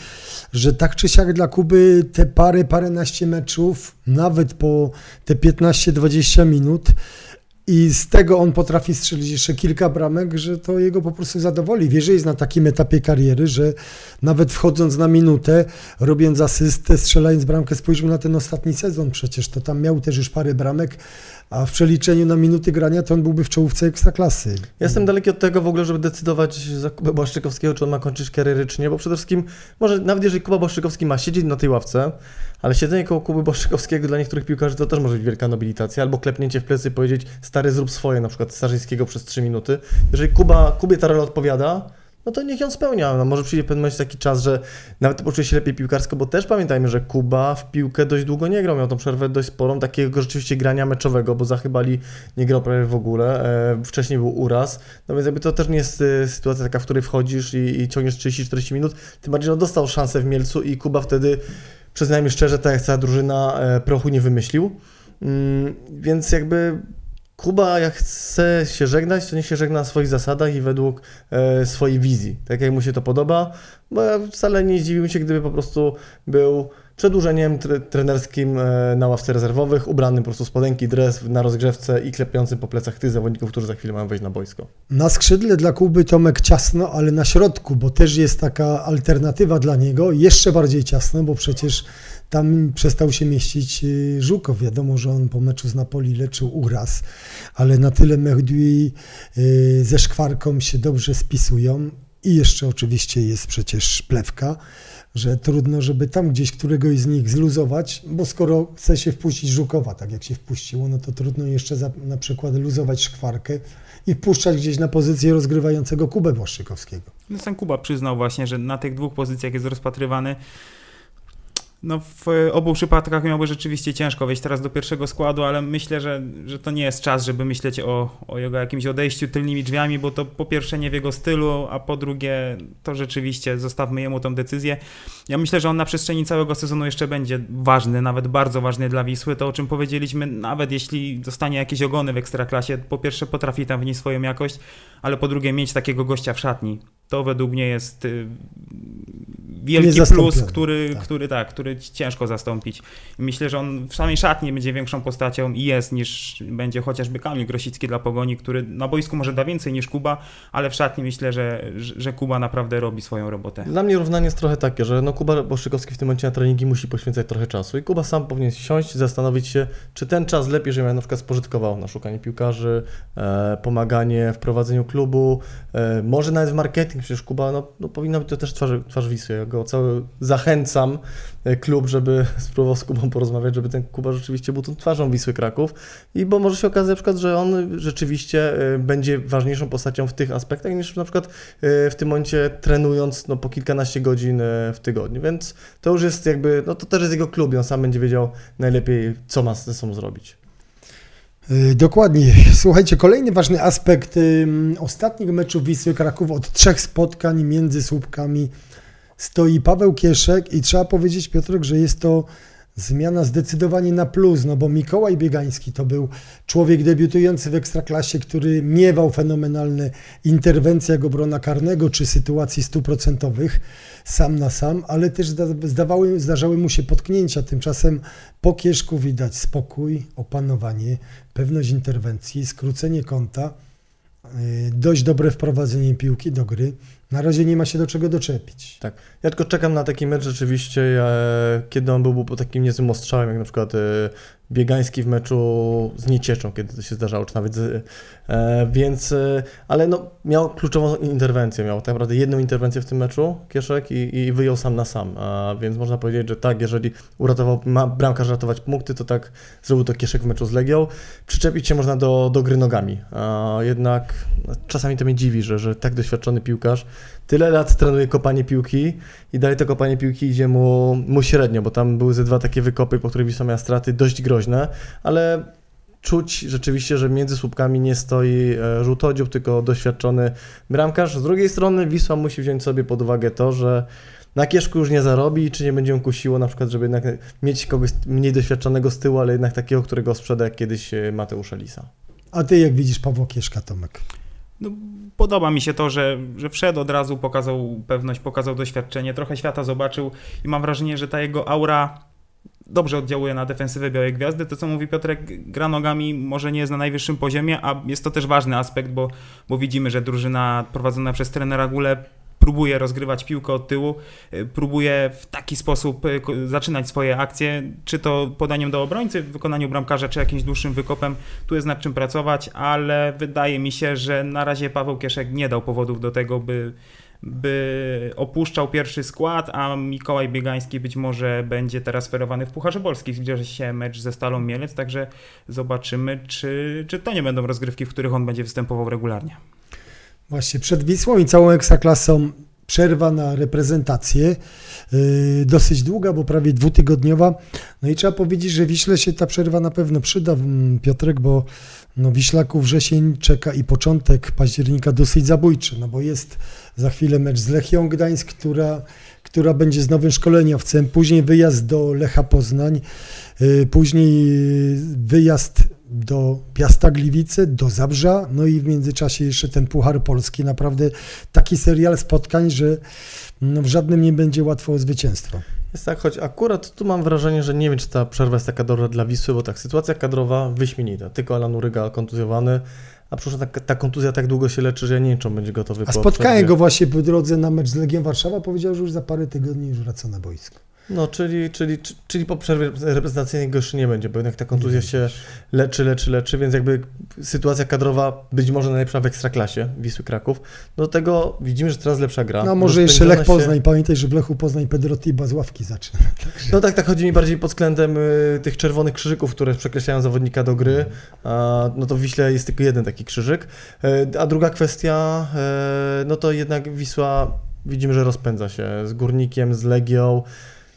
że tak czy siak dla Kuby te parę, paręnaście meczów, nawet po te 15-20 minut i z tego on potrafi strzelić jeszcze kilka bramek, że to jego po prostu zadowoli. Wie, że jest na takim etapie kariery, że nawet wchodząc na minutę, robiąc asystę, strzelając bramkę, spójrzmy na ten ostatni sezon przecież, to tam miał też już parę bramek, a w przeliczeniu na minuty grania to on byłby w czołówce ekstraklasy. Ja jestem daleki od tego w ogóle, żeby decydować za Kubę Błaszczykowskiego, czy on ma kończyć karierę, czy nie, bo przede wszystkim, może nawet jeżeli Kuba Błaszczykowski ma siedzieć na tej ławce, ale siedzenie koło Kuby Błaszczykowskiego dla niektórych piłkarzy to też może być wielka nobilitacja, albo klepnięcie w plecy i powiedzieć, stary zrób swoje, na przykład Starzyńskiego przez 3 minuty. Jeżeli Kuba, Kubie ta rola odpowiada, no to niech ją spełnia. No może przyjdzie w pewnym momencie taki czas, że nawet poczuje się lepiej piłkarsko, bo też pamiętajmy, że Kuba w piłkę dość długo nie grał, miał tą przerwę dość sporą, takiego rzeczywiście grania meczowego, bo zachybali nie grał prawie w ogóle, e, wcześniej był uraz, no więc jakby to też nie jest e, sytuacja taka, w której wchodzisz i, i ciągniesz 30-40 minut, tym bardziej no dostał szansę w Mielcu i Kuba wtedy, przyznajmy szczerze, tak jak cała drużyna, e, prochu nie wymyślił. Mm, Więc jakby Kuba jak chce się żegnać, to niech się żegna na swoich zasadach i według e, swojej wizji, tak jak mu się to podoba, bo ja wcale nie zdziwiłbym się, gdyby po prostu był przedłużeniem tre trenerskim e, na ławce rezerwowych, ubranym po prostu spodenki, dres na rozgrzewce i klepiącym po plecach tych zawodników, którzy za chwilę mają wejść na boisko. Na skrzydle dla Kuby Tomek ciasno, ale na środku, bo też jest taka alternatywa dla niego, jeszcze bardziej ciasno, bo przecież tam przestał się mieścić y, Żukow. Wiadomo, że on po meczu z Napoli leczył uraz, ale na tyle Mehdi y, ze Szkwarką się dobrze spisują i jeszcze oczywiście jest przecież Plewka, że trudno, żeby tam gdzieś któregoś z nich zluzować, bo skoro chce się wpuścić Żukowa, tak jak się wpuściło, no to trudno jeszcze za, na przykład luzować Szkwarkę i wpuszczać gdzieś na pozycję rozgrywającego Kubę Błaszczykowskiego. No sam Kuba przyznał właśnie, że na tych dwóch pozycjach jest rozpatrywany. No w obu przypadkach miałby rzeczywiście ciężko wejść teraz do pierwszego składu, ale myślę, że, że to nie jest czas, żeby myśleć o, o jego jakimś odejściu tylnymi drzwiami, bo to po pierwsze nie w jego stylu, a po drugie to rzeczywiście zostawmy jemu tą decyzję. Ja myślę, że on na przestrzeni całego sezonu jeszcze będzie ważny, nawet bardzo ważny dla Wisły. To o czym powiedzieliśmy, nawet jeśli dostanie jakieś ogony w ekstraklasie, po pierwsze potrafi tam wnieść swoją jakość, ale po drugie mieć takiego gościa w szatni. To według mnie jest y, wielki plus, który tak. który tak, który ciężko zastąpić. Myślę, że on w samej szatni będzie większą postacią i jest niż będzie chociażby Kamil Grosicki dla Pogoni, który na boisku może da więcej niż Kuba, ale w szatni myślę, że, że Kuba naprawdę robi swoją robotę. Dla mnie równanie jest trochę takie, że no Kuba Boszczykowski w tym momencie na treningi musi poświęcać trochę czasu i Kuba sam powinien siąść, zastanowić się, czy ten czas lepiej, żeby na przykład spożytkował na szukanie piłkarzy, e, pomaganie w prowadzeniu klubu, e, może nawet w marketing, przecież Kuba no, no powinna być to też twarz, twarz Wisły. Ja go cały zachęcam e, klub, żeby spróbował z Kubą porozmawiać, żeby ten Kuba rzeczywiście był tą twarzą Wisły Kraków i bo może się okazać na przykład, że on rzeczywiście e, będzie ważniejszą postacią w tych aspektach niż na przykład e, w tym momencie trenując no, po kilkanaście godzin w tygodniu, więc to już jest jakby, no to też jest jego klub i on sam będzie wiedział najlepiej, co ma ze sobą zrobić. Yy, Dokładnie. Słuchajcie, kolejny ważny aspekt ostatnich meczów Wisły Kraków od trzech spotkań między słupkami stoi Paweł Kieszek i trzeba powiedzieć, Piotrek, że jest to zmiana zdecydowanie na plus, no bo Mikołaj Biegański to był człowiek debiutujący w Ekstraklasie, który miewał fenomenalne interwencje jak obrona karnego czy sytuacji stuprocentowych sam na sam, ale też zda- zdawały, zdarzały mu się potknięcia. Tymczasem po Kieszku widać spokój, opanowanie, pewność interwencji, skrócenie kąta, yy, dość dobre wprowadzenie piłki do gry. Na razie nie ma się do czego doczepić. Tak. Ja tylko czekam na taki mecz rzeczywiście, e, kiedy on byłby po takim niezłym ostrzałem, jak na przykład e, Biegański w meczu z Niecieczą, kiedy to się zdarzało, czy nawet z, e, więc, e, ale no, miał kluczową interwencję, miał tak naprawdę jedną interwencję w tym meczu, Kieszek, i, i wyjął sam na sam, a, więc można powiedzieć, że tak, jeżeli uratował, ma bramkarz ratować punkty, to tak zrobił to Kieszek w meczu z Legią. Przyczepić się można do, do gry nogami, a jednak no, czasami to mnie dziwi, że, że tak doświadczony piłkarz tyle lat trenuje kopanie piłki i dalej to kopanie piłki idzie mu, mu średnio, bo tam były ze dwa takie wykopy, po których Wisła miała straty dość groźne, ale czuć rzeczywiście, że między słupkami nie stoi e, żółtodziób, tylko doświadczony bramkarz. Z drugiej strony Wisła musi wziąć sobie pod uwagę to, że na kieszku już nie zarobi, czy nie będzie ją kusiło na przykład, żeby jednak mieć kogoś mniej doświadczonego z tyłu, ale jednak takiego, którego sprzeda kiedyś e, Mateusz Elisa. A ty jak widzisz Pawła Kieszka, Tomek? No, podoba mi się to, że, że wszedł od razu, pokazał pewność, pokazał doświadczenie, trochę świata zobaczył i mam wrażenie, że ta jego aura dobrze oddziałuje na defensywę Białej Gwiazdy. To, co mówi Piotrek, gra nogami może nie jest na najwyższym poziomie, a jest to też ważny aspekt, bo, bo widzimy, że drużyna prowadzona przez trenera Gule próbuje rozgrywać piłkę od tyłu, y, próbuje w taki sposób y, zaczynać swoje akcje, czy to podaniem do obrońcy w wykonaniu bramkarza, czy jakimś dłuższym wykopem. Tu jest nad czym pracować, ale wydaje mi się, że na razie Paweł Kieszek nie dał powodów do tego, by, by opuszczał pierwszy skład, a Mikołaj Biegański być może będzie teraz ferowany w Pucharze Polskich. Zbliża się mecz ze Stalą Mielec, także zobaczymy, czy, czy to nie będą rozgrywki, w których on będzie występował regularnie. Właśnie przed Wisłą i całą Ekstraklasą przerwa na reprezentację, yy, dosyć długa, bo prawie dwutygodniowa. No i trzeba powiedzieć, że Wiśle się ta przerwa na pewno przyda, mm, Piotrek, bo no Wiślaków wrzesień czeka i początek października dosyć zabójczy, no bo jest za chwilę mecz z Lechią Gdańsk, która, która będzie z nowym szkoleniowcem, później wyjazd do Lecha Poznań, y, później wyjazd do Piasta Gliwice, do Zabrza, no i w międzyczasie jeszcze ten Puchar Polski. Naprawdę taki serial spotkań, że no, w żadnym nie będzie łatwo o zwycięstwo. Jest tak, choć akurat tu mam wrażenie, że nie wiem, czy ta przerwa jest taka dobra dla Wisły, bo tak, sytuacja kadrowa wyśmienita. Tylko Alan Uryga kontuzjowany, a przecież ta, ta kontuzja tak długo się leczy, że ja nie wiem, czy on będzie gotowy A po spotkałem go właśnie po drodze na mecz z Legiem Warszawa, powiedział, że już za parę tygodni już wraca na boisko. No, czyli, czyli, czyli po przerwie reprezentacyjnej go jeszcze nie będzie, bo jednak ta kontuzja się leczy, leczy, leczy, więc jakby sytuacja kadrowa być może najlepsza w Ekstraklasie Wisły Kraków. Do tego widzimy, że teraz lepsza gra. No może jeszcze Lech Rozpędzona się- Poznań, pamiętaj, że w Lechu Poznań Pedro Tiba z ławki zaczyna. No tak, tak chodzi mi bardziej pod względem y, tych czerwonych krzyżyków, które przekreślają zawodnika do gry. A, no to w Wiśle jest tylko jeden taki krzyżyk. Y, a druga kwestia, y, no to jednak Wisła widzimy, że rozpędza się z Górnikiem, z Legią.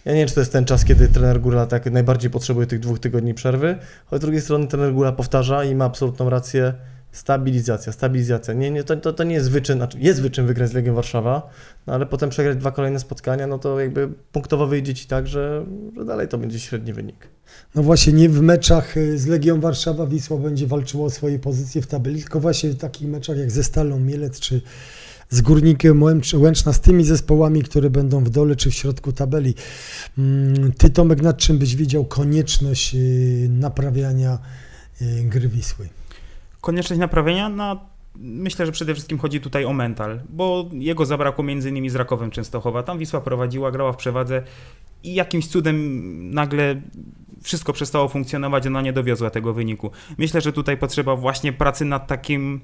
Ja nie wiem, czy to jest ten czas, kiedy trener Góra tak najbardziej potrzebuje tych dwóch tygodni przerwy, choć z drugiej strony trener Góra powtarza i ma absolutną rację, stabilizacja, stabilizacja. Nie, nie, to, to, to nie jest wyczyn, znaczy jest wyczyn wygrać z Legią Warszawa, no ale potem przegrać dwa kolejne spotkania, no to jakby punktowo wyjdzie ci tak, że, że dalej to będzie średni wynik. No właśnie nie w meczach y, z Legią Warszawa Wisła będzie walczyło o swoje pozycje w tabeli, tylko właśnie w takich meczach jak ze Stalą Mielec czy z Górnikiem Łęcz- Łęczna, z tymi zespołami, które będą w dole czy w środku tabeli. Mm, Ty Tomek, nad czym byś widział konieczność y, naprawiania y, gry Wisły? Konieczność naprawienia? No, myślę, że przede wszystkim chodzi tutaj o mental, bo jego zabrakło między innymi z Rakowem Częstochowa. Tam Wisła prowadziła, grała w przewadze i jakimś cudem nagle wszystko przestało funkcjonować, ona nie dowiozła tego wyniku. Myślę, że tutaj potrzeba właśnie pracy nad takim,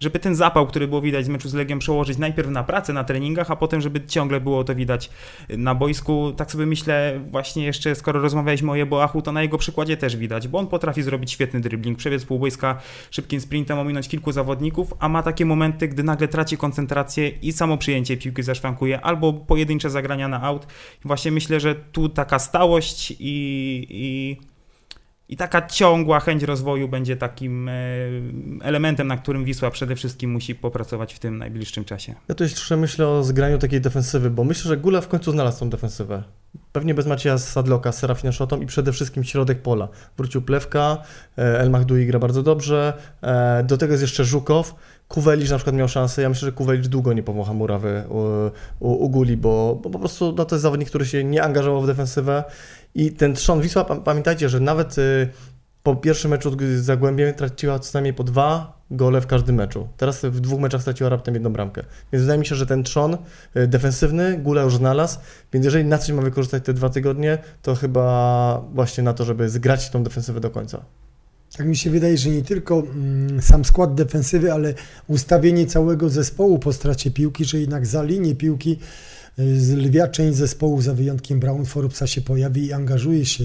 żeby ten zapał, który było widać z meczu z Legią, przełożyć najpierw na pracę na treningach, a potem, żeby ciągle było to widać na boisku. Tak sobie myślę, właśnie jeszcze skoro rozmawialiśmy o Jeboachu, to na jego przykładzie też widać, bo on potrafi zrobić świetny dribbling, przebiec pół boiska szybkim sprintem, ominąć kilku zawodników, a ma takie momenty, gdy nagle traci koncentrację i samo przyjęcie piłki zaszwankuje, albo pojedyncze zagrania na aut. Właśnie myślę, że tu taka stałość i, i, i taka ciągła chęć rozwoju będzie takim e, elementem, na którym Wisła przede wszystkim musi popracować w tym najbliższym czasie. Ja tu jeszcze myślę o zgraniu takiej defensywy, bo myślę, że Gula w końcu znalazł tą defensywę. Pewnie bez Macieja Sadloka, Serafina Szotą i przede wszystkim środek pola. Wrócił Plewka, e, El Mahdui gra bardzo dobrze, e, do tego jest jeszcze Żukow. Kuwelicz na przykład miał szansę, ja myślę, że Kuwelicz długo nie pomocha murawy u, u, u Guli, bo, bo po prostu no, to jest zawodnik, który się nie angażował w defensywę i ten trzon Wisła, pa- pamiętajcie, że nawet y, po pierwszym meczu z Zagłębiem traciła co najmniej po dwa gole w każdym meczu. Teraz w dwóch meczach straciła raptem jedną bramkę. Więc wydaje mi się, że ten trzon y, defensywny Gula już znalazł, więc jeżeli na coś ma wykorzystać te dwa tygodnie, to chyba właśnie na to, żeby zgrać tą defensywę do końca. Tak mi się wydaje, że nie tylko mm, sam skład defensywy, ale ustawienie całego zespołu po stracie piłki, że jednak za linię piłki lwia część zespołu, za wyjątkiem Brown Forbesa się pojawi i angażuje się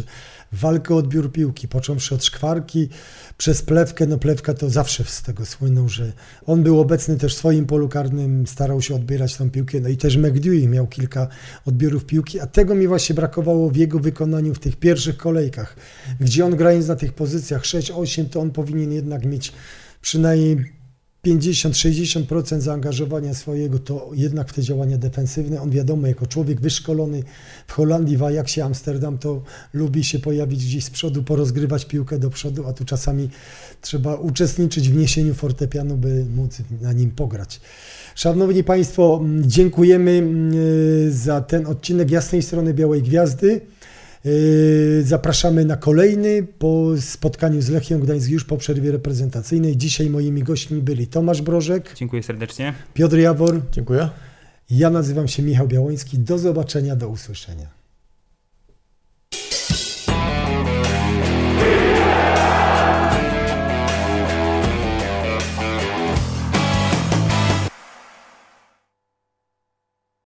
w walkę o odbiór piłki, począwszy od szkwarki, przez plewkę, no plewka to zawsze z tego słynął, że on był obecny też w swoim polu karnym, starał się odbierać tą piłkę, no i też McDewey miał kilka odbiorów piłki, a tego mi właśnie brakowało w jego wykonaniu w tych pierwszych kolejkach, gdzie on grając na tych pozycjach 6-8, to on powinien jednak mieć przynajmniej 50-60% zaangażowania swojego to jednak w te działania defensywne. On wiadomo, jako człowiek wyszkolony w Holandii, w Ajaxie Amsterdam, to lubi się pojawić gdzieś z przodu, porozgrywać piłkę do przodu, a tu czasami trzeba uczestniczyć w niesieniu fortepianu, by móc na nim pograć. Szanowni Państwo, dziękujemy mm, za ten odcinek Jasnej Strony Białej Gwiazdy. Yy, Zapraszamy na kolejny po spotkaniu z Lechią Gdańsk już po przerwie reprezentacyjnej. Dzisiaj moimi gośćmi byli Tomasz Brożek, Dziękuję serdecznie. Piotr Jawor. Dziękuję. Ja nazywam się Michał Białoński. Do zobaczenia, do usłyszenia.